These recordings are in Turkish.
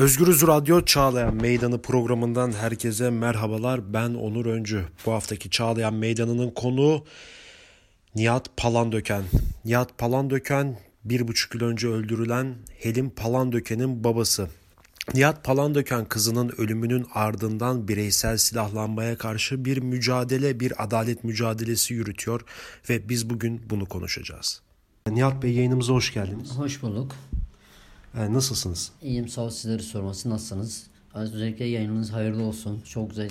Özgürüz Radyo Çağlayan Meydanı programından herkese merhabalar. Ben Onur Öncü. Bu haftaki Çağlayan Meydanı'nın konuğu Nihat Palandöken. Nihat Palandöken bir buçuk yıl önce öldürülen Helim Palandöken'in babası. Nihat Palandöken kızının ölümünün ardından bireysel silahlanmaya karşı bir mücadele, bir adalet mücadelesi yürütüyor ve biz bugün bunu konuşacağız. Nihat Bey yayınımıza hoş geldiniz. Hoş bulduk. Ee, nasılsınız? İyiyim sağ ol sizleri sorması nasılsınız? Özellikle yayınınız hayırlı olsun. Çok güzel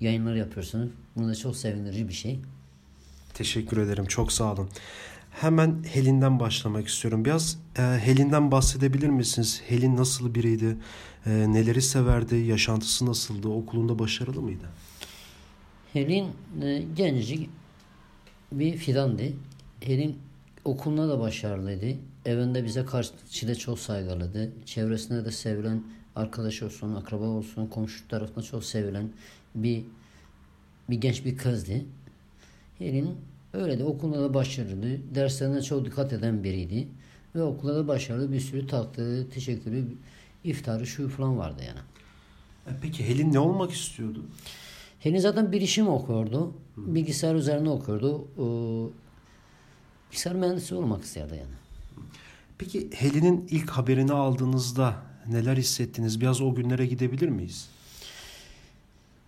yayınlar yapıyorsunuz. Bunu da çok sevindirici bir şey. Teşekkür ederim. Çok sağ olun. Hemen Helin'den başlamak istiyorum. Biraz e, Helin'den bahsedebilir misiniz? Helin nasıl biriydi? E, neleri severdi? Yaşantısı nasıldı? Okulunda başarılı mıydı? Helin e, gencecik bir fidandı. Helin okulunda da başarılıydı. Evinde bize karşı da çok saygılıydı. Çevresinde de sevilen arkadaş olsun, akraba olsun, komşu tarafından çok sevilen bir bir genç bir kızdı. Helin öyle de okulda da başarılı. Derslerine çok dikkat eden biriydi. Ve okulda da başarılı bir sürü taktığı, teşekkürü, iftarı şu falan vardı yani. E, peki Helin ne olmak istiyordu? Helin zaten bilişim okuyordu. Bilgisayar üzerine okuyordu. Ee, bilgisayar mühendisi olmak isterdi yani. Peki Helin'in ilk haberini aldığınızda neler hissettiniz? Biraz o günlere gidebilir miyiz?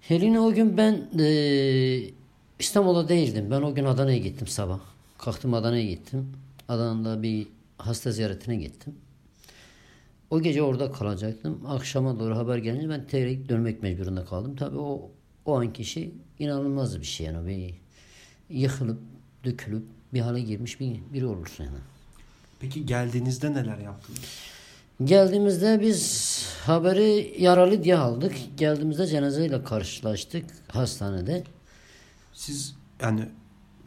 Helin'i o gün ben e, İstanbul'da değildim. Ben o gün Adana'ya gittim sabah. Kalktım Adana'ya gittim. Adana'da bir hasta ziyaretine gittim. O gece orada kalacaktım. Akşama doğru haber gelince ben tekrar dönmek mecburunda kaldım. Tabii o o anki şey inanılmaz bir şey yani. Bir yıkılıp, dökülüp bir hale girmiş bir, biri olursun yani. Peki geldiğinizde neler yaptınız? Geldiğimizde biz haberi yaralı diye aldık. Geldiğimizde cenazeyle karşılaştık hastanede. Siz yani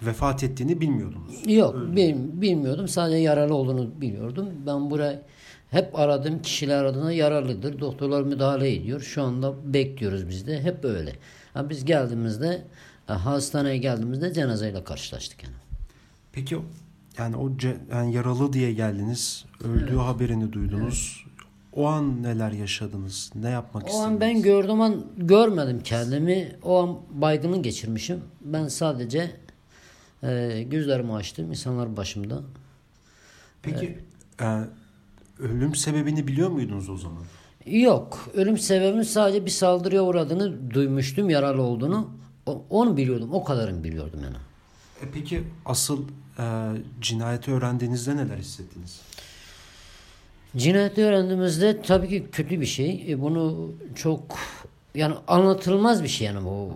vefat ettiğini bilmiyordunuz. Yok bil, bilmiyordum. Sadece yaralı olduğunu biliyordum. Ben buraya hep aradığım kişiler adına yaralıdır. Doktorlar müdahale ediyor. Şu anda bekliyoruz biz de. Hep öyle. Yani biz geldiğimizde hastaneye geldiğimizde cenazeyle karşılaştık yani. Peki yani o ce- yani yaralı diye geldiniz. Öldüğü haberini duydunuz. O an neler yaşadınız? Ne yapmak O istediniz? an ben gördüm an görmedim kendimi. O an baygını geçirmişim. Ben sadece e, gözlerimi açtım. insanlar başımda. Peki e, ölüm sebebini biliyor muydunuz o zaman? Yok. Ölüm sebebinin sadece bir saldırıya uğradığını duymuştum. Yaralı olduğunu. O- onu biliyordum. O kadarını biliyordum yani. Peki asıl e, cinayeti öğrendiğinizde neler hissettiniz? Cinayeti öğrendiğimizde tabii ki kötü bir şey. E, bunu çok yani anlatılmaz bir şey yani bu.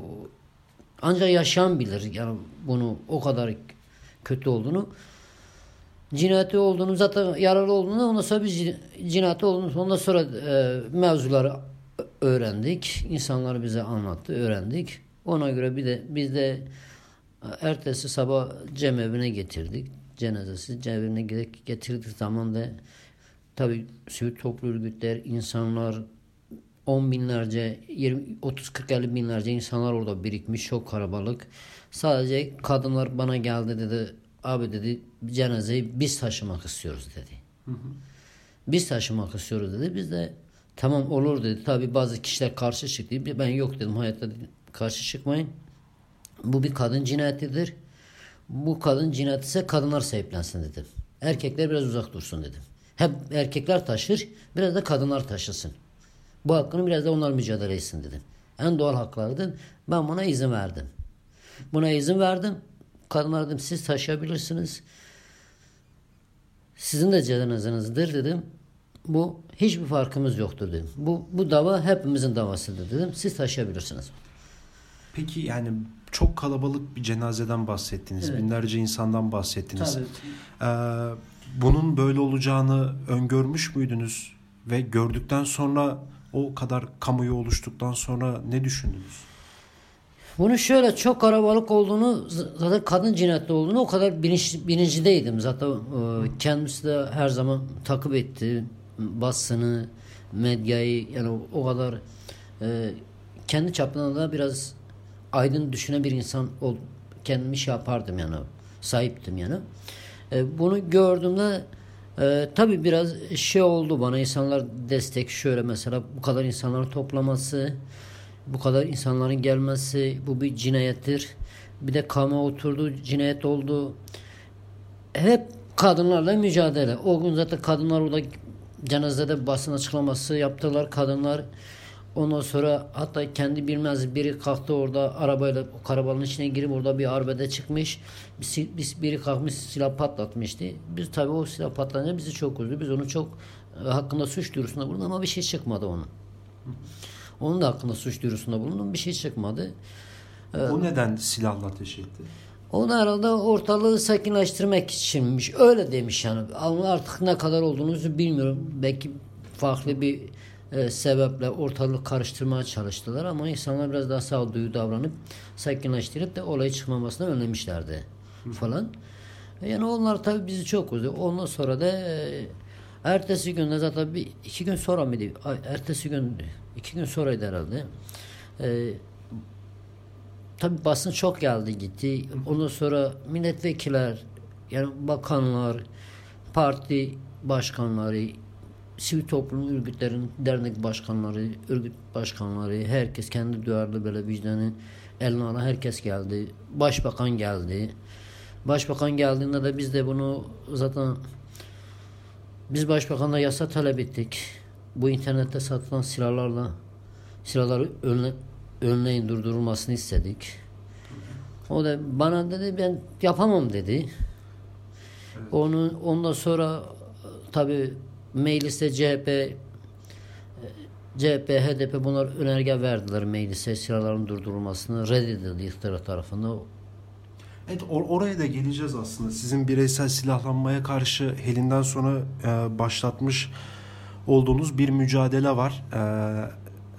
Ancak yaşayan bilir yani bunu o kadar kötü olduğunu. Cinayeti olduğunu zaten yaralı olduğunu ondan sonra biz cin- cinayeti olduğunu ondan sonra e, mevzuları öğrendik. İnsanlar bize anlattı, öğrendik. Ona göre bir de biz de ertesi sabah cemevine getirdik. Cenazesi cemevine ge- getirdik zaman da Tabii sivil toplum örgütler, insanlar, on binlerce, 20, 30, 40, 50 binlerce insanlar orada birikmiş. Çok kalabalık. Sadece kadınlar bana geldi dedi. Abi dedi cenazeyi biz taşımak istiyoruz dedi. Biz taşımak istiyoruz dedi. Biz de tamam olur dedi. Tabii bazı kişiler karşı çıktı. Ben yok dedim hayatta dedim, karşı çıkmayın. Bu bir kadın cinayetidir. Bu kadın cinayeti ise kadınlar sahiplensin dedim. Erkekler biraz uzak dursun dedim. Hep erkekler taşır, biraz da kadınlar taşısın. Bu hakkını biraz da onlar mücadele etsin dedim. En doğal haklardır. Ben buna izin verdim. Buna izin verdim. Kadınlar dedim siz taşıyabilirsiniz. Sizin de cenazenizdir dedim. Bu hiçbir farkımız yoktur dedim. Bu, bu dava hepimizin davasıdır dedim. Siz taşıyabilirsiniz. Peki yani çok kalabalık bir cenazeden bahsettiniz. Evet. Binlerce insandan bahsettiniz. Tabii. Ee, bunun böyle olacağını öngörmüş müydünüz? Ve gördükten sonra o kadar kamuoyu oluştuktan sonra ne düşündünüz? Bunu şöyle çok kalabalık olduğunu zaten kadın cinayetli olduğunu o kadar bilinç, bilincindeydim. Zaten e, kendisi de her zaman takip etti basını, medyayı yani o, o kadar e, kendi çapında da biraz aydın düşünen bir insan ol, kendimi şey yapardım yani sahiptim yani. E, bunu gördüğümde Ee, tabii biraz şey oldu bana insanlar destek şöyle mesela bu kadar insanları toplaması, bu kadar insanların gelmesi bu bir cinayettir. Bir de kama oturdu, cinayet oldu. Hep kadınlarla mücadele. O gün zaten kadınlar orada cenazede basın açıklaması yaptılar. Kadınlar ondan sonra hatta kendi bilmez biri kalktı orada arabayla o karavanın içine girip orada bir arbede çıkmış. Bir, biri kalkmış silah patlatmıştı. Biz tabii o silah patlayınca bizi çok üzdü. Biz onu çok e, hakkında suç duyurusunda bulunduk ama bir şey çıkmadı onun. Onun da hakkında suç duyurusunda bulundum. Bir şey çıkmadı. O neden silahla ateş etti? O da herhalde ortalığı sakinleştirmek içinmiş. Öyle demiş yani. Ama artık ne kadar olduğunuzu bilmiyorum. Belki farklı bir e, sebeple ortalığı karıştırmaya çalıştılar ama insanlar biraz daha sağduyu davranıp sakinleştirip de olayı çıkmamasını önlemişlerdi falan. Yani onlar tabii bizi çok üzdü. Ondan sonra da e, ertesi günde zaten bir iki gün sonra mıydı? Ay, ertesi gün iki gün sonraydı herhalde. E, tabi basın çok geldi gitti. Ondan sonra milletvekiller, yani bakanlar, parti başkanları, sivil toplum örgütlerin dernek başkanları, örgüt başkanları, herkes kendi duyarlı böyle vicdanı eline alan herkes geldi. Başbakan geldi. Başbakan geldiğinde de biz de bunu zaten biz başbakanla yasa talep ettik. Bu internette satılan silahlarla silahları önle, önleyin durdurulmasını istedik. O da bana dedi ben yapamam dedi. Onu ondan sonra tabi mecliste CHP CHP, HDP bunlar önerge verdiler meclise silahların durdurulmasını reddedildi iktidar tarafından. Evet or- oraya da geleceğiz aslında. Sizin bireysel silahlanmaya karşı Helin'den sonra e, başlatmış olduğunuz bir mücadele var. E,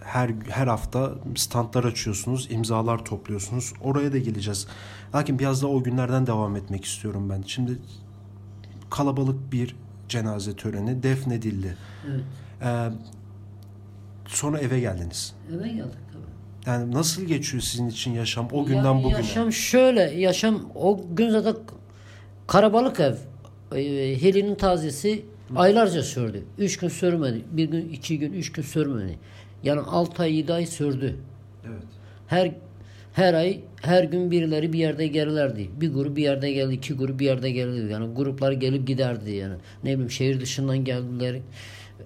her her hafta standlar açıyorsunuz, imzalar topluyorsunuz. Oraya da geleceğiz. Lakin biraz da o günlerden devam etmek istiyorum ben. Şimdi kalabalık bir cenaze töreni defnedildi. Evet. E, sonra eve geldiniz. Eve geldik tabii. Yani nasıl geçiyor sizin için yaşam o günden Yani bugüne? Yaşam şöyle, yaşam o gün zaten karabalık ev. E, Helin'in tazesi aylarca sürdü. Üç gün sürmedi. Bir gün, iki gün, üç gün sürmedi. Yani altı ay, yedi ay sürdü. Evet. Her her ay, her gün birileri bir yerde gelirlerdi. Bir grup bir yerde geldi, iki grup bir yerde geldi. Yani gruplar gelip giderdi yani. Ne bileyim şehir dışından geldiler.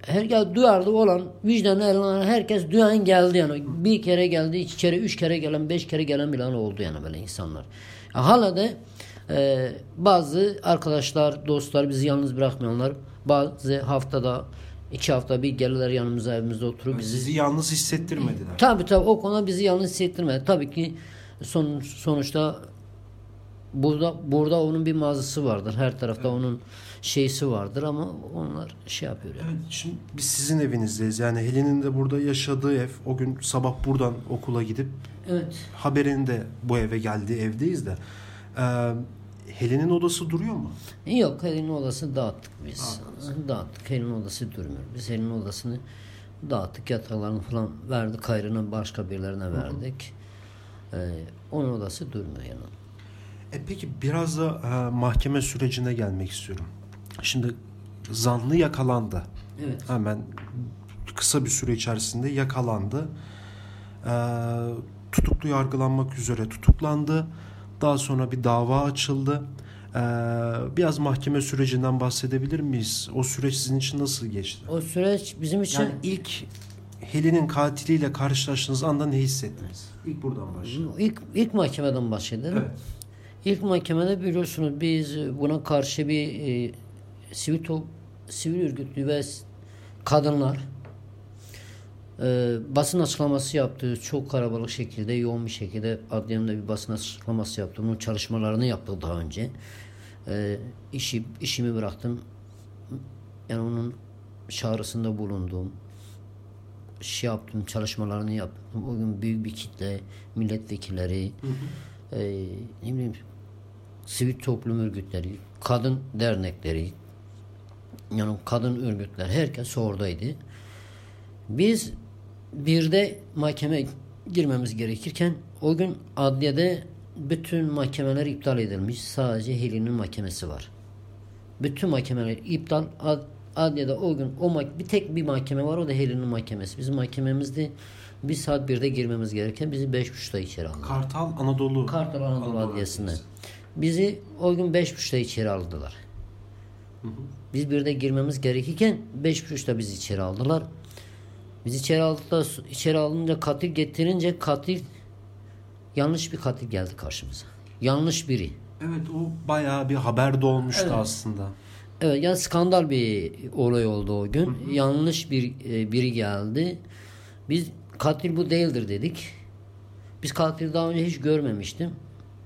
Her ya duyarlı olan vicdanı eline herkes duyan geldi yani. Bir kere geldi, iki kere, üç kere gelen, beş kere gelen bile oldu yani böyle insanlar. Ya hala da e, bazı arkadaşlar, dostlar bizi yalnız bırakmayanlar bazı haftada iki hafta bir gelirler yanımıza evimizde oturup bizi Sizi yalnız hissettirmediler. Tabii tabii o konuda bizi yalnız hissettirmedi. Tabii ki son, sonuçta burada burada onun bir mağazası vardır. Her tarafta onun şeysi vardır ama onlar şey yapıyor yani. Evet, şimdi biz sizin evinizdeyiz. Yani Helen'in de burada yaşadığı ev. O gün sabah buradan okula gidip Evet. haberin de bu eve geldiği evdeyiz de. Ee, Helen'in odası duruyor mu? Yok Helen'in odasını dağıttık biz. Dağıttık. Helen'in odası durmuyor. Biz Helen'in odasını dağıttık. Yataklarını falan verdik. Ayrına başka birilerine verdik. Ee, onun odası durmuyor yani. E peki biraz da e, mahkeme sürecine gelmek istiyorum. Şimdi zanlı yakalandı. Evet. Hemen kısa bir süre içerisinde yakalandı. Ee, tutuklu yargılanmak üzere tutuklandı. Daha sonra bir dava açıldı. Ee, biraz mahkeme sürecinden bahsedebilir miyiz? O süreç sizin için nasıl geçti? O süreç bizim için Yani ilk Helin'in katiliyle karşılaştığınız anda ne hissettiniz? İlk buradan başlayalım. ilk ilk mahkemeden bahsedelim. Evet. İlk mahkemede biliyorsunuz biz buna karşı bir e, sivil sivil örgütlü ve kadınlar e, basın açıklaması yaptı. Çok kalabalık şekilde, yoğun bir şekilde adliyemde bir basın açıklaması yaptı. Bunun çalışmalarını yaptık daha önce. E, işi, işimi bıraktım. Yani onun çağrısında bulundum. Şey yaptım, çalışmalarını yaptım. O gün büyük bir kitle, milletvekilleri, e, ne bileyim sivil toplum örgütleri, kadın dernekleri, yani kadın örgütler herkes oradaydı. Biz bir de mahkeme girmemiz gerekirken o gün adliyede bütün mahkemeler iptal edilmiş. Sadece Helin'in mahkemesi var. Bütün mahkemeler iptal. Ad, adliyede o gün o bir tek bir mahkeme var o da Helin'in mahkemesi. Bizim mahkememizde bir saat birde girmemiz gereken bizi beş buçukta içeri aldılar. Kartal Anadolu. Kartal Anadolu Adliyesi'nde. Bizi o gün beş buçukta içeri aldılar. Biz birde girmemiz gerekirken beş buçukta bizi içeri aldılar. Biz içeri aldıkta içeri alınca katil getirince katil yanlış bir katil geldi karşımıza. Yanlış biri. Evet o bayağı bir haber de olmuştu aslında. Evet yani skandal bir olay oldu o gün. Yanlış bir e, biri geldi. Biz katil bu değildir dedik. Biz katil daha önce hiç görmemiştim.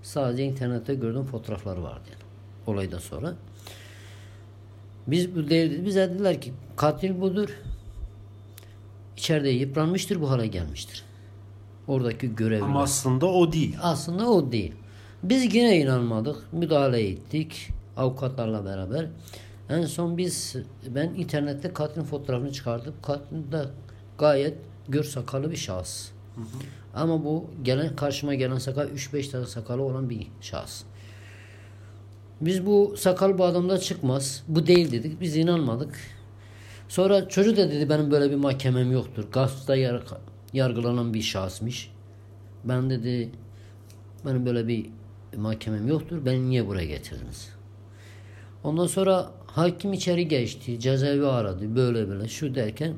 Sadece internette gördüğüm fotoğrafları vardı yani. Olaydan sonra. Biz bu değildir. Bize dediler ki katil budur. İçeride yıpranmıştır bu hale gelmiştir. Oradaki görevliler. Ama aslında o değil. Aslında o değil. Biz yine inanmadık. Müdahale ettik. Avukatlarla beraber. En son biz ben internette katilin fotoğrafını çıkardım. Katil de gayet gör sakalı bir şahıs. Ama bu gelen karşıma gelen sakal 3-5 tane sakalı olan bir şahıs. Biz bu sakal bu adamda çıkmaz. Bu değil dedik. Biz inanmadık. Sonra çocuk da dedi benim böyle bir mahkemem yoktur. Yar- yargılanan bir şahsmış. Ben dedi benim böyle bir mahkemem yoktur. Beni niye buraya getirdiniz? Ondan sonra hakim içeri geçti. Cezaevi aradı. Böyle böyle şu derken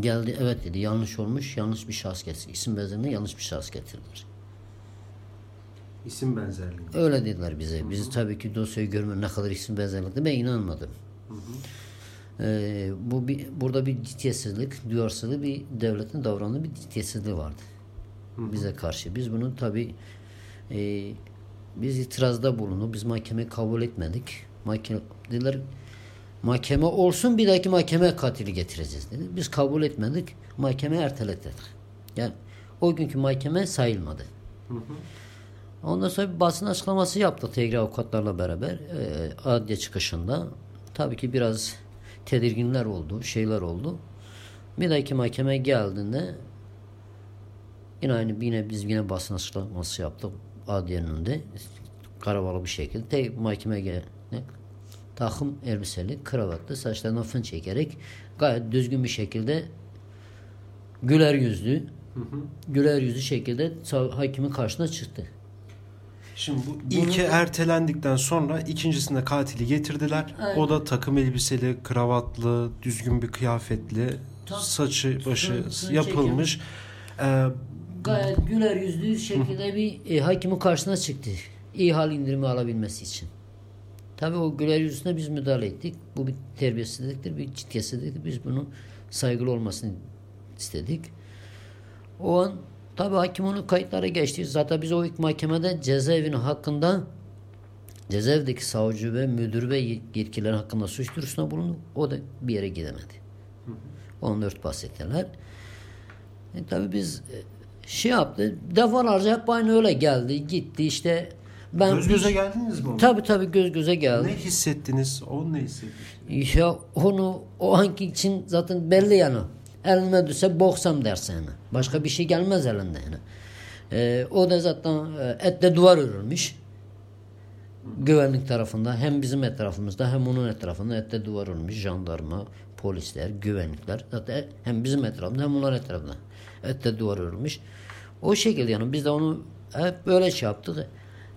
geldi. Evet dedi yanlış olmuş. Yanlış bir şahıs getirdi. İsim benzerliğine yanlış bir şahıs getirdiler. İsim benzerliği. Öyle dediler bize. Biz tabii ki dosyayı görme ne kadar isim benzerlikti ben inanmadım. Ee, bu bir, burada bir ciddiyetsizlik, duyarsızlık bir devletin davrandığı bir ciddiyetsizliği vardı. Bize karşı. Biz bunu tabii e, biz itirazda bulunduk. Biz mahkemeyi kabul etmedik. Mahkeme dediler mahkeme olsun bir dahaki mahkeme katili getireceğiz dedi. Biz kabul etmedik. Mahkeme erteledik. Yani o günkü mahkeme sayılmadı. Ondan sonra bir basın açıklaması yaptık Tegri avukatlarla beraber e, adliye çıkışında. Tabii ki biraz tedirginler oldu, şeyler oldu. Bir dahaki mahkeme geldiğinde yine aynı yine biz yine basın açıklaması yaptık adliyenin önünde. Karabalı bir şekilde tek mahkeme gel takım elbiseli, kravatlı, saçlarına fön çekerek gayet düzgün bir şekilde güler yüzlü güler yüzlü şekilde hakimin karşısına çıktı. Şimdi bu ilki ertelendikten sonra ikincisinde katili getirdiler. O da takım elbiseli, kravatlı, düzgün bir kıyafetli, Tak- saçı başı fön yapılmış. Ee, Gayet güler yüzlü şekilde bir e, hakimin karşısına çıktı. İyi hal indirimi alabilmesi için. Tabii o güler yüzüne biz müdahale ettik. Bu bir terbiyesizliktir, bir ciddiyetsizliktir. Biz bunun saygılı olmasını istedik. O an tabii hakim onu kayıtlara geçti. Zaten biz o ilk mahkemede cezaevinin hakkında cezaevdeki savcı ve müdür ve yetkililer hakkında suç duyurusunda bulundu. O da bir yere gidemedi. 14 bahsettiler. E, tabii biz e, şey yaptı. Defalarca hep aynı öyle geldi. Gitti işte. Ben göz göze geldiniz mi? Tabii tabii göz göze geldi. Ne hissettiniz? O ne hissettiniz? Ya onu o anki için zaten belli yani. Elime düşse boksam dersin yani. Başka bir şey gelmez elinde yani. Ee, o da zaten e, etle duvar örülmüş. Güvenlik tarafında hem bizim etrafımızda hem onun etrafında etle duvar örülmüş. Jandarma, polisler, güvenlikler. Zaten hem bizim etrafında hem onlar etrafında etle duvar örülmüş. O şekilde yani biz de onu hep böyle şey yaptık.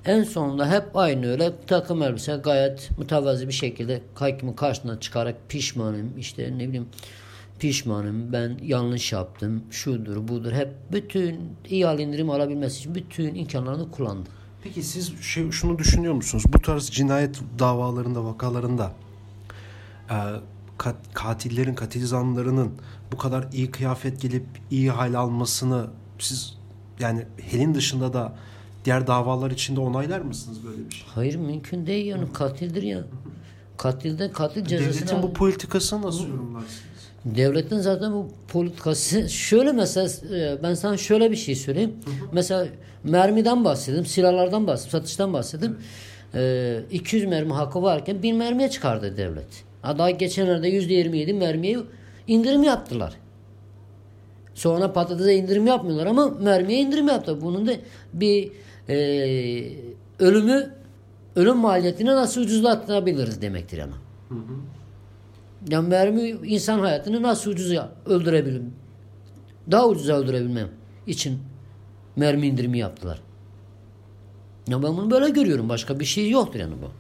En sonunda hep aynı öyle takım elbise gayet mütevazi bir şekilde hakimin karşısına çıkarak pişmanım işte ne bileyim pişmanım ben yanlış yaptım şudur budur hep bütün iyi hal indirim alabilmesi için bütün imkanlarını kullandı. Peki siz şey, şunu düşünüyor musunuz? Bu tarz cinayet davalarında, vakalarında e, kat- katillerin, katil zanlılarının bu kadar iyi kıyafet gelip iyi hal almasını siz yani helin dışında da diğer davalar içinde onaylar mısınız böyle bir şey? Hayır mümkün değil yani katildir ya. Katilde katil cezasını Devletin bu al- politikasını nasıl yorumlarsınız? Devletin zaten bu politikası şöyle mesela e, ben sana şöyle bir şey söyleyeyim. Mesela mermiden bahsedeyim, silahlardan bahsedeyim, satıştan bahsedeyim. E, 200 mermi hakkı varken 1000 mermiye çıkardı devlet. Ha, Daha geçenlerde %27 mermiye indirim yaptılar. Sonra patatese indirim yapmıyorlar ama mermiye indirim yaptı. Bunun da bir e, ölümü ölüm maliyetini nasıl ucuzlatabiliriz demektir yani. Hı hı. Yani mermi insan hayatını nasıl ucuza öldürebilirim? Daha ucuza öldürebilmem için mermi indirimi yaptılar. Ya ben bunu böyle görüyorum. Başka bir şey yoktur yani bu.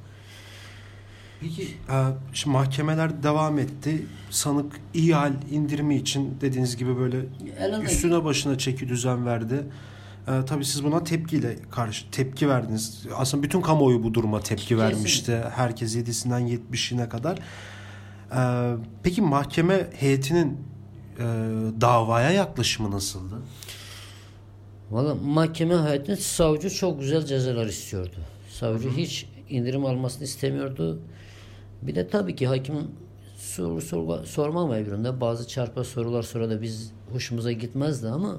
Peki e, şimdi mahkemeler devam etti. Sanık iyi hal indirimi için dediğiniz gibi böyle Elinde. üstüne başına çeki düzen verdi. E, tabii siz buna tepkiyle karşı tepki verdiniz. Aslında bütün kamuoyu bu duruma tepki Kesin. vermişti. Herkes 7'sinden 70'ine kadar. E, peki mahkeme heyetinin e, davaya yaklaşımı nasıldı? Valla mahkeme heyetinin savcı çok güzel cezalar istiyordu. Savcı Hı. hiç indirim almasını istemiyordu. Bir de tabii ki hakim soru, soru sorma mecburunda bazı çarpı sorular sonra da biz hoşumuza gitmezdi ama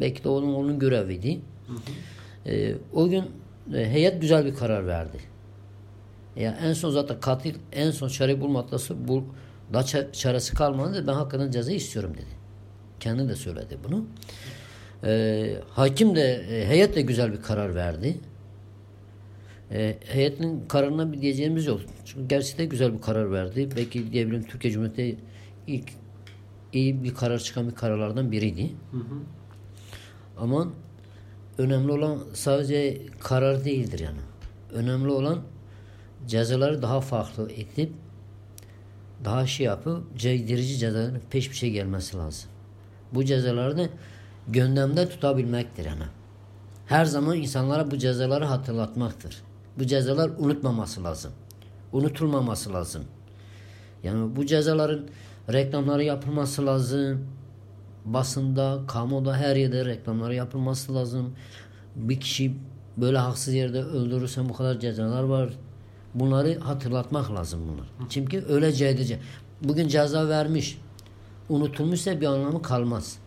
belki de onun onun göreviydi. Hı hı. Ee, o gün e, heyet güzel bir karar verdi. Ya en son zaten katil en son çare bulmaması bu da çaresi kalmadı ben hakikaten ceza istiyorum dedi. Kendi de söyledi bunu. Ee, hakim de e, heyet de güzel bir karar verdi. E, heyetin kararına bir diyeceğimiz yok. Çünkü gerçekten güzel bir karar verdi. Belki diyebilirim Türkiye Cumhuriyeti ilk iyi bir karar çıkan bir kararlardan biriydi. Hı hı. Ama önemli olan sadece karar değildir yani. Önemli olan cezaları daha farklı edip daha şey yapıp caydırıcı cezaların peş şey gelmesi lazım. Bu cezaları da gündemde tutabilmektir yani. Her zaman insanlara bu cezaları hatırlatmaktır. Bu cezalar unutmaması lazım. Unutulmaması lazım. Yani bu cezaların reklamları yapılması lazım. Basında, kamuda her yerde reklamları yapılması lazım. Bir kişi böyle haksız yerde öldürürsen bu kadar cezalar var. Bunları hatırlatmak lazım bunlar. Çünkü öyle cedice. Bugün ceza vermiş. Unutulmuşsa bir anlamı kalmaz.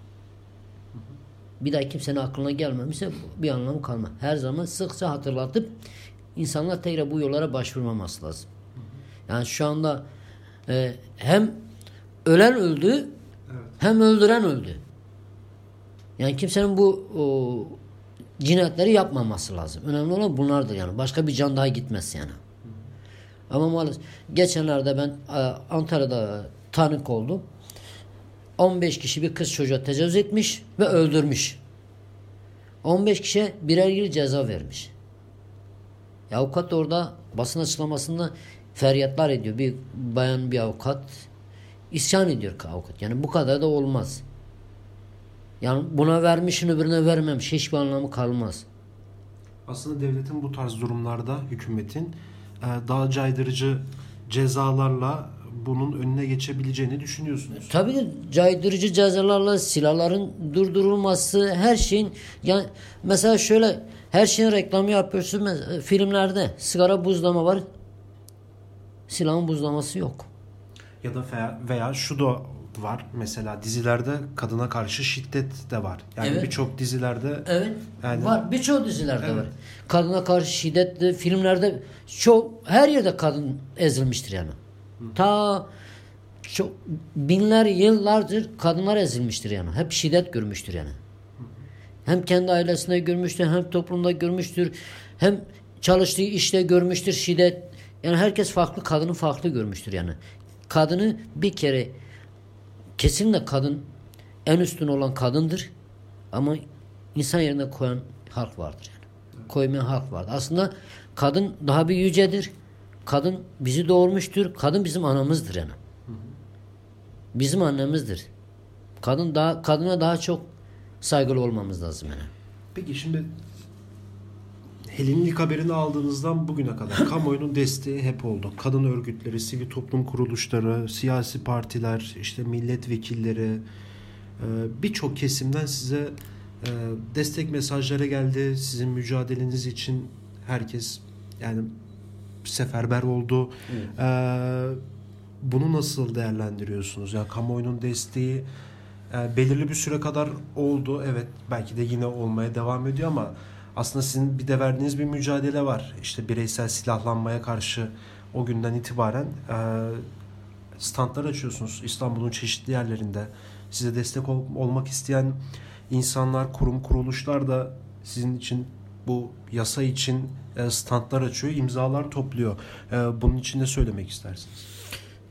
Bir daha kimsenin aklına gelmemişse bir anlamı kalmaz. Her zaman sıkça hatırlatıp insanlar tekrar bu yollara başvurmaması lazım. Yani şu anda e, hem ölen öldü evet. hem öldüren öldü. Yani kimsenin bu o, cinayetleri yapmaması lazım. Önemli olan bunlardır yani. Başka bir can daha gitmez yani. Ama maalesef geçenlerde ben e, Antalya'da tanık oldum. 15 kişi bir kız çocuğa tecavüz etmiş ve öldürmüş. 15 kişiye birer yıl ceza vermiş. E, avukat orada basın açıklamasında feryatlar ediyor. Bir bayan bir avukat isyan ediyor avukat. Yani bu kadar da olmaz. Yani buna vermişin öbürüne vermemiş. Hiçbir anlamı kalmaz. Aslında devletin bu tarz durumlarda hükümetin daha caydırıcı cezalarla bunun önüne geçebileceğini düşünüyorsunuz. Tabii ki caydırıcı cezalarla silahların durdurulması her şeyin yani mesela şöyle her şeyin reklamı yapıyorsun e, filmlerde sigara buzlama var silahın buzlaması yok. Ya da veya, veya şu da var mesela dizilerde kadına karşı şiddet de var. Yani evet. birçok dizilerde Evet. Yani, var. Birçok dizilerde evet. var. Kadına karşı şiddet filmlerde çok her yerde kadın ezilmiştir yani. Ta çok binler yıllardır kadınlar ezilmiştir yani. Hep şiddet görmüştür yani. Hem kendi ailesinde görmüştür, hem toplumda görmüştür, hem çalıştığı işte görmüştür şiddet. Yani herkes farklı, kadını farklı görmüştür yani. Kadını bir kere kesinlikle kadın en üstün olan kadındır. Ama insan yerine koyan halk vardır yani. Koymayan halk vardır. Aslında kadın daha bir yücedir. Kadın bizi doğurmuştur. Kadın bizim anamızdır yani. Bizim annemizdir. Kadın daha kadına daha çok saygılı olmamız lazım yani. Peki şimdi Helinlik haberini aldığınızdan bugüne kadar kamuoyunun desteği hep oldu. Kadın örgütleri, sivil toplum kuruluşları, siyasi partiler, işte milletvekilleri e, birçok kesimden size e, destek mesajları geldi. Sizin mücadeleniz için herkes yani seferber oldu. Evet. Ee, bunu nasıl değerlendiriyorsunuz? Ya yani kamuoyunun desteği e, belirli bir süre kadar oldu. Evet belki de yine olmaya devam ediyor ama aslında sizin bir de verdiğiniz bir mücadele var. İşte bireysel silahlanmaya karşı o günden itibaren e, standlar açıyorsunuz İstanbul'un çeşitli yerlerinde. Size destek ol, olmak isteyen insanlar, kurum, kuruluşlar da sizin için bu yasa için e, standlar açıyor, imzalar topluyor. E, bunun için ne söylemek istersiniz?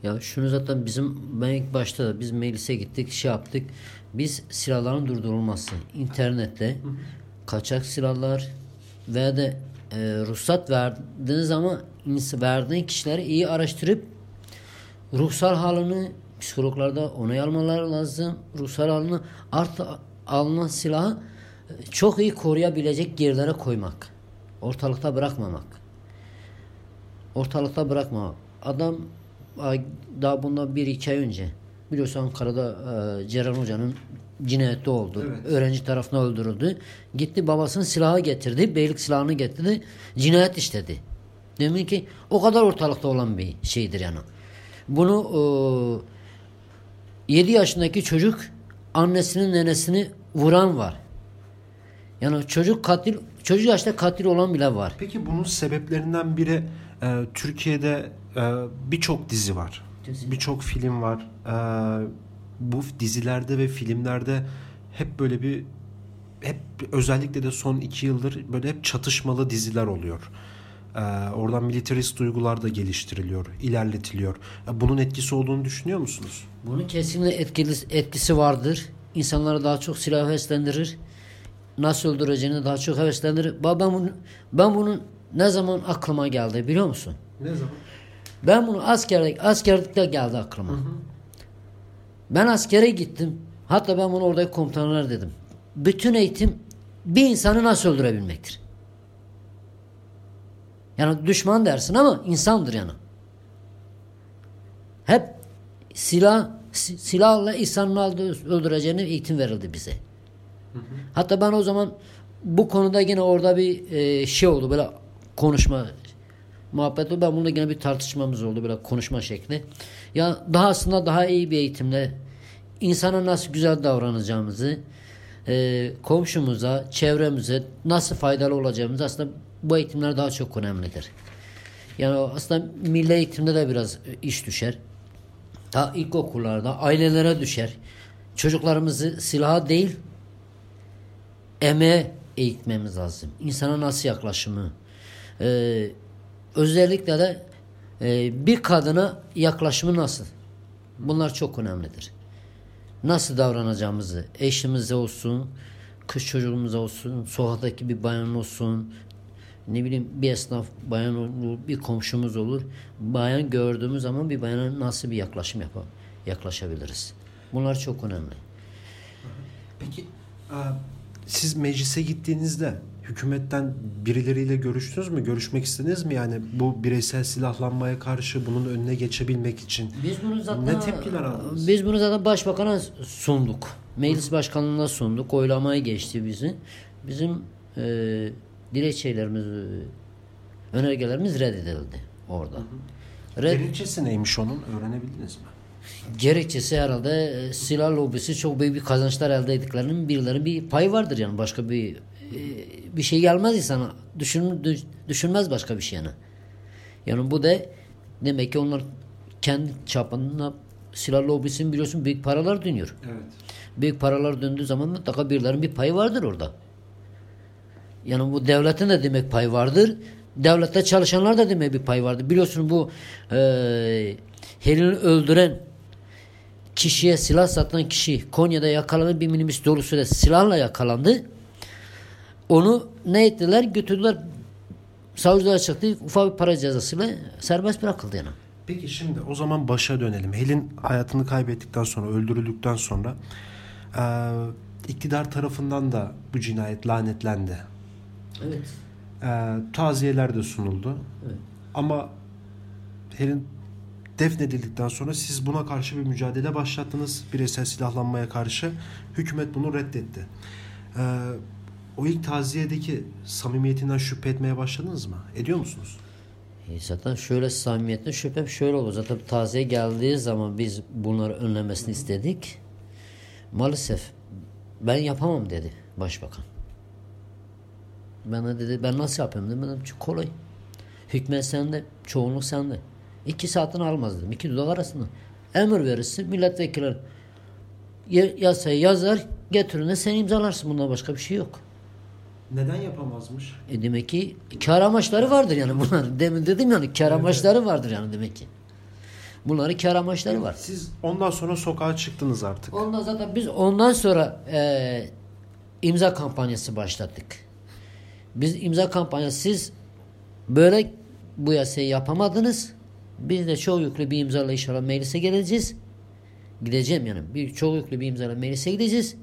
Ya şunu zaten bizim ben ilk başta da biz meclise gittik şey yaptık. Biz silahların durdurulması internette kaçak silahlar veya da e, ruhsat verdiğiniz zaman verdiğin kişileri iyi araştırıp ruhsal halini psikologlarda onay almaları lazım. Ruhsal halini artı alınan silahı çok iyi koruyabilecek yerlere koymak. Ortalıkta bırakmamak. Ortalıkta bırakmamak. Adam daha bundan bir iki ay önce biliyorsun Ankara'da e, Ceren Hoca'nın cinayeti oldu. Evet. Öğrenci tarafından öldürüldü. Gitti babasının silahı getirdi. Beylik silahını getirdi. Cinayet işledi. Demek ki o kadar ortalıkta olan bir şeydir yani. Bunu e, 7 yaşındaki çocuk annesinin nenesini vuran var. Yani çocuk katil çocuk yaşta katil olan bile var. Peki bunun sebeplerinden biri e, Türkiye'de e, birçok dizi var. Birçok film var. E, bu dizilerde ve filmlerde hep böyle bir hep özellikle de son iki yıldır böyle hep çatışmalı diziler oluyor. Ee, oradan militarist duygular da geliştiriliyor, ilerletiliyor. Bunun etkisi olduğunu düşünüyor musunuz? Bunun kesinlikle etkisi, etkisi vardır. İnsanları daha çok silah heveslendirir. Nasıl öldüreceğini daha çok heveslendirir. Ben bunu, ben bunun ne zaman aklıma geldi biliyor musun? Ne zaman? Ben bunu askerlik, askerlikte geldi aklıma. Hı hı. Ben askere gittim. Hatta ben bunu oradaki komutanlar dedim. Bütün eğitim bir insanı nasıl öldürebilmektir. Yani düşman dersin ama insandır yani. Hep silah silahla insanın öldüreceğini eğitim verildi bize. Hı hı. Hatta ben o zaman bu konuda yine orada bir e, şey oldu böyle konuşma muhabbet oldu. Ben bununla yine bir tartışmamız oldu böyle konuşma şekli. Ya daha aslında daha iyi bir eğitimle insana nasıl güzel davranacağımızı e, komşumuza, çevremize nasıl faydalı olacağımız aslında bu eğitimler daha çok önemlidir. Yani aslında milli eğitimde de biraz iş düşer. Daha ilkokullarda ailelere düşer. Çocuklarımızı silaha değil emeğe eğitmemiz lazım. İnsana nasıl yaklaşımı. Ee, özellikle de e, bir kadına yaklaşımı nasıl. Bunlar çok önemlidir. Nasıl davranacağımızı eşimize olsun, kız çocuğumuza olsun, sokaktaki bir bayan olsun, ne bileyim bir esnaf bayan olur, bir komşumuz olur. Bayan gördüğümüz zaman bir bayana nasıl bir yaklaşım yapalım, yaklaşabiliriz. Bunlar çok önemli. Peki siz meclise gittiğinizde hükümetten birileriyle görüştünüz mü? Görüşmek istediniz mi? Yani bu bireysel silahlanmaya karşı bunun önüne geçebilmek için. Biz bunu zaten ne tepkiler aldınız? Biz bunu zaten başbakana sunduk. Meclis başkanlığına sunduk. Oylamaya geçti bizi. Bizim e, dilekçelerimiz, önergelerimiz reddedildi orada. Red... Gerekçesi neymiş onun? Öğrenebildiniz mi? Gerekçesi herhalde e, silah lobisi çok büyük bir kazançlar elde ettiklerinin birilerinin bir pay vardır yani başka bir e, bir şey gelmez insana. Düşün, düşünmez başka bir şey yani. Yani bu da demek ki onlar kendi çapında silah lobisinin biliyorsun büyük paralar dönüyor. Evet. Büyük paralar döndüğü zaman mutlaka birilerinin bir payı vardır orada. Yani bu devletin de demek pay vardır. Devlette çalışanlar da demek bir pay vardır. Biliyorsun bu e, Helin'i öldüren kişiye silah satan kişi Konya'da yakalandı. Bir minibüs dolusu da silahla yakalandı. Onu ne ettiler? Götürdüler savcılara çıktı. Ufak bir para cezasıyla serbest bırakıldı yani. Peki şimdi o zaman başa dönelim. Helin hayatını kaybettikten sonra, öldürüldükten sonra e, iktidar tarafından da bu cinayet lanetlendi. Evet. E, taziyeler de sunuldu. Evet. Ama Helin defnedildikten sonra siz buna karşı bir mücadele başlattınız. Bireysel silahlanmaya karşı. Hükümet bunu reddetti. Ee, o ilk taziyedeki samimiyetinden şüphe etmeye başladınız mı? Ediyor musunuz? E zaten şöyle samimiyetten şüphem şöyle oldu. Zaten taziye geldiği zaman biz bunları önlemesini istedik. Maalesef ben yapamam dedi başbakan. De dedi ben nasıl yapayım dedim. Ben dedim kolay. Hükmet sende, çoğunluk sende. İki saatini almaz dedim. İki dudak arasında. Emir verirsin milletvekilleri yasayı yazar getirin sen imzalarsın. Bundan başka bir şey yok. Neden yapamazmış? E demek ki kar amaçları vardır yani bunlar. Demin dedim yani kar amaçları vardır yani demek ki. Bunların kar amaçları var. Siz ondan sonra sokağa çıktınız artık. Ondan zaten biz ondan sonra e, imza kampanyası başlattık. Biz imza kampanyası siz böyle bu yasayı yapamadınız. Biz de çok yüklü bir imzayla inşallah meclise geleceğiz. Gideceğim yani. Bir çok yüklü bir imzayla meclise gideceğiz.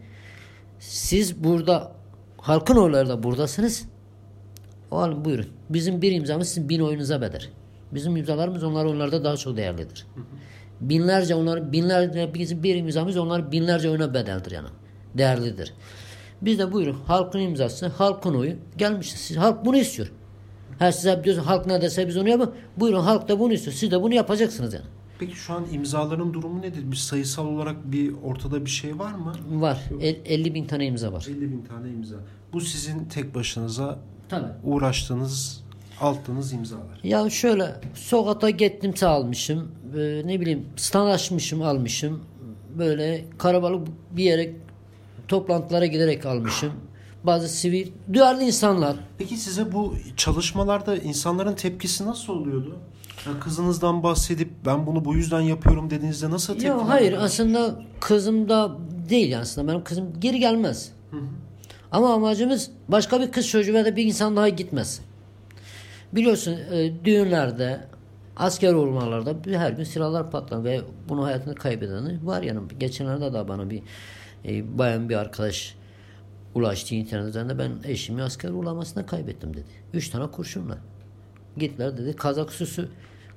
Siz burada halkın oyları da buradasınız. O halde buyurun. Bizim bir imzamız sizin bin oyunuza bedel. Bizim imzalarımız onlar oyunlarda daha çok değerlidir. Binlerce onlar binlerce bizim bir imzamız onlar binlerce oyuna bedeldir yani. Değerlidir. Biz de buyurun halkın imzası, halkın oyu gelmiştir. Siz, halk bunu istiyor. Her size diyorsun halk ne dese biz onu yapalım. Buyurun halk da bunu istiyor. Siz de bunu yapacaksınız yani. Peki şu an imzaların durumu nedir? Bir sayısal olarak bir ortada bir şey var mı? Var. El- 50 bin tane imza var. 50 bin tane imza. Bu sizin tek başınıza Tabii. uğraştığınız, altınız imzalar. Ya şöyle sokakta gittim almışım. Ee, ne bileyim stand açmışım almışım. Böyle karabalık bir yere toplantılara giderek almışım. Bazı sivil duyarlı insanlar. Peki size bu çalışmalarda insanların tepkisi nasıl oluyordu? Ya kızınızdan bahsedip ben bunu bu yüzden yapıyorum dediğinizde nasıl tepki Ya hayır aslında kızım da değil yani aslında benim kızım geri gelmez. Ama amacımız başka bir kız çocuğu ve de bir insan daha gitmez. Biliyorsun e, düğünlerde asker olmalarda her gün silahlar patlar ve bunu hayatını kaybedeni var yani. Geçenlerde de bana bir e, bayan bir arkadaş ulaştı internet üzerinde ben eşimi asker uğramasına kaybettim dedi. Üç tane kurşunla. Gittiler dedi kazak süsü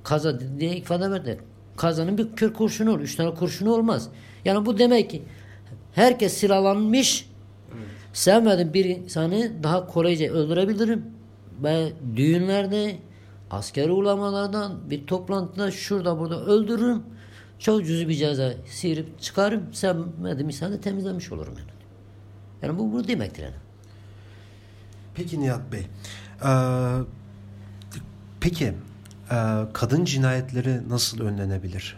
kaza diye ifade verdi. Kazanın bir kör kurşunu olur. Üç tane kurşunu olmaz. Yani bu demek ki herkes silahlanmış sevmediğim bir insanı daha kolayca öldürebilirim. Ve düğünlerde askeri uygulamalardan bir toplantıda şurada burada öldürürüm. Çok cüzi bir ceza sıyırıp çıkarım. Sevmediğim insanı temizlemiş olurum yani. Yani bu, bu demektir yani. Peki Nihat Bey. eee, peki eee, kadın cinayetleri nasıl önlenebilir?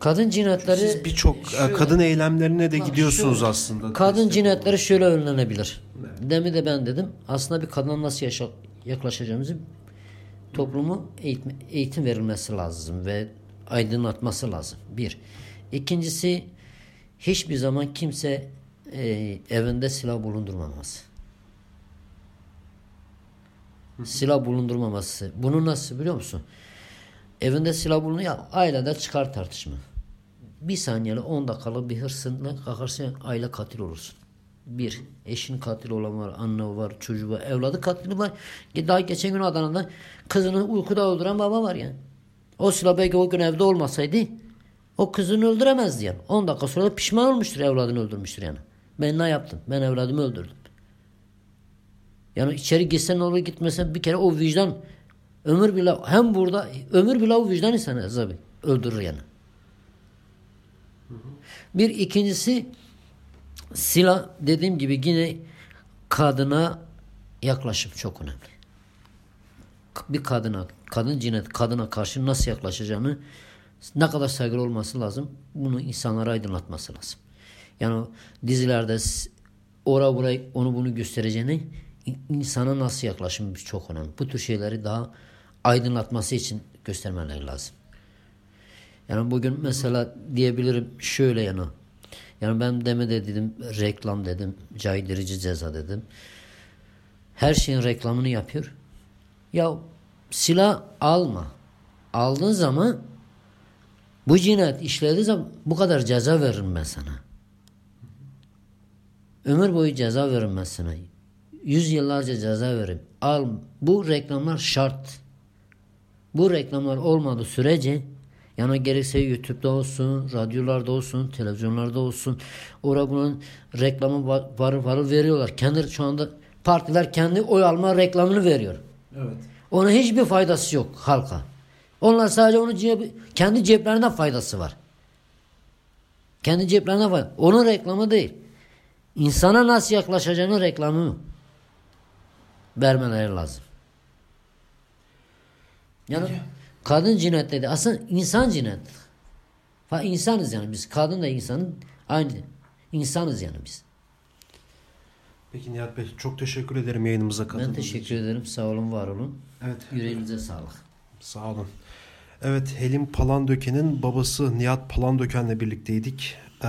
Kadın cinayetleri Siz birçok kadın eylemlerine de Bak, gidiyorsunuz şöyle, aslında. Kadın cinayetleri şöyle önlenebilir. Demin de ben dedim. Aslında bir kadına nasıl yaşa yaklaşacağımızı toplumu eğitim, eğitim verilmesi lazım ve aydınlatması lazım. Bir. İkincisi hiçbir zaman kimse e, evinde silah bulundurmaması. Silah bulundurmaması. Bunu nasıl biliyor musun? Evinde silah bulunuyor. Ailede çıkar tartışma. Bir saniyeli 10 dakikalık bir hırsınla kalkarsın aile katil olursun. Bir, eşin katil olan var, anne var, çocuğu var, evladı katili var. Daha geçen gün Adana'da kızını uykuda öldüren baba var yani. O silah belki o gün evde olmasaydı o kızını öldüremezdi yani. 10 dakika sonra da pişman olmuştur evladını öldürmüştür yani. Ben ne yaptım? Ben evladımı öldürdüm. Yani içeri gitsen ne olur gitmesen bir kere o vicdan ömür bile hem burada ömür bile o vicdan insanı azabı öldürür yani. Bir ikincisi silah dediğim gibi yine kadına yaklaşım çok önemli. Bir kadına, kadın cinayet kadına karşı nasıl yaklaşacağını ne kadar saygılı olması lazım bunu insanlara aydınlatması lazım. Yani dizilerde ora burayı onu bunu göstereceğini in- insana nasıl yaklaşım çok önemli. Bu tür şeyleri daha aydınlatması için göstermeleri lazım. Yani bugün mesela diyebilirim şöyle yani. Yani ben deme de dedim reklam dedim, caydırıcı ceza dedim. Her şeyin reklamını yapıyor. Ya silah alma. Aldığın zaman bu cinayet zaman bu kadar ceza veririm ben sana. Ömür boyu ceza veririm ben sana. Yüz yıllarca ceza veririm. Al. Bu reklamlar şart. Bu reklamlar olmadığı sürece yani gerekse YouTube'da olsun, radyolarda olsun, televizyonlarda olsun. Orada bunun reklamı va- varır varır veriyorlar. Kendi şu anda partiler kendi oy alma reklamını veriyor. Evet. Ona hiçbir faydası yok halka. Onlar sadece onun cebi, kendi ceplerinden faydası var. Kendi ceplerinden faydası. Onun reklamı değil. İnsana nasıl yaklaşacağının reklamı vermeleri lazım. Yani kadın cinayet dedi. Aslında insan cinayet. Fa insanız yani biz. Kadın da insanın aynı. İnsanız yani biz. Peki Nihat Bey çok teşekkür ederim yayınımıza katıldığınız Ben teşekkür ederim. Sağ olun, var olun. Evet. Yüreğinize sağlık. Sağ olun. Evet Helim Palandöken'in babası Nihat Palandöken'le birlikteydik. Ee,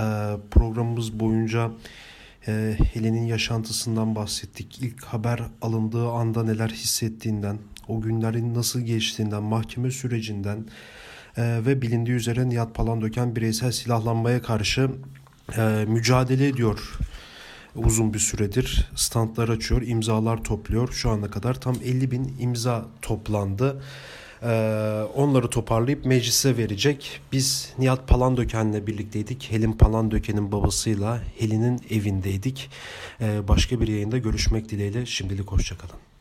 programımız boyunca e, Helen'in yaşantısından bahsettik. İlk haber alındığı anda neler hissettiğinden, o günlerin nasıl geçtiğinden, mahkeme sürecinden e, ve bilindiği üzere Nihat Palandöken bireysel silahlanmaya karşı e, mücadele ediyor uzun bir süredir standlar açıyor, imzalar topluyor. Şu ana kadar tam 50 bin imza toplandı. Ee, onları toparlayıp meclise verecek. Biz Nihat Palandöken'le birlikteydik. Helin Palandöken'in babasıyla Helin'in evindeydik. Ee, başka bir yayında görüşmek dileğiyle şimdilik hoşçakalın.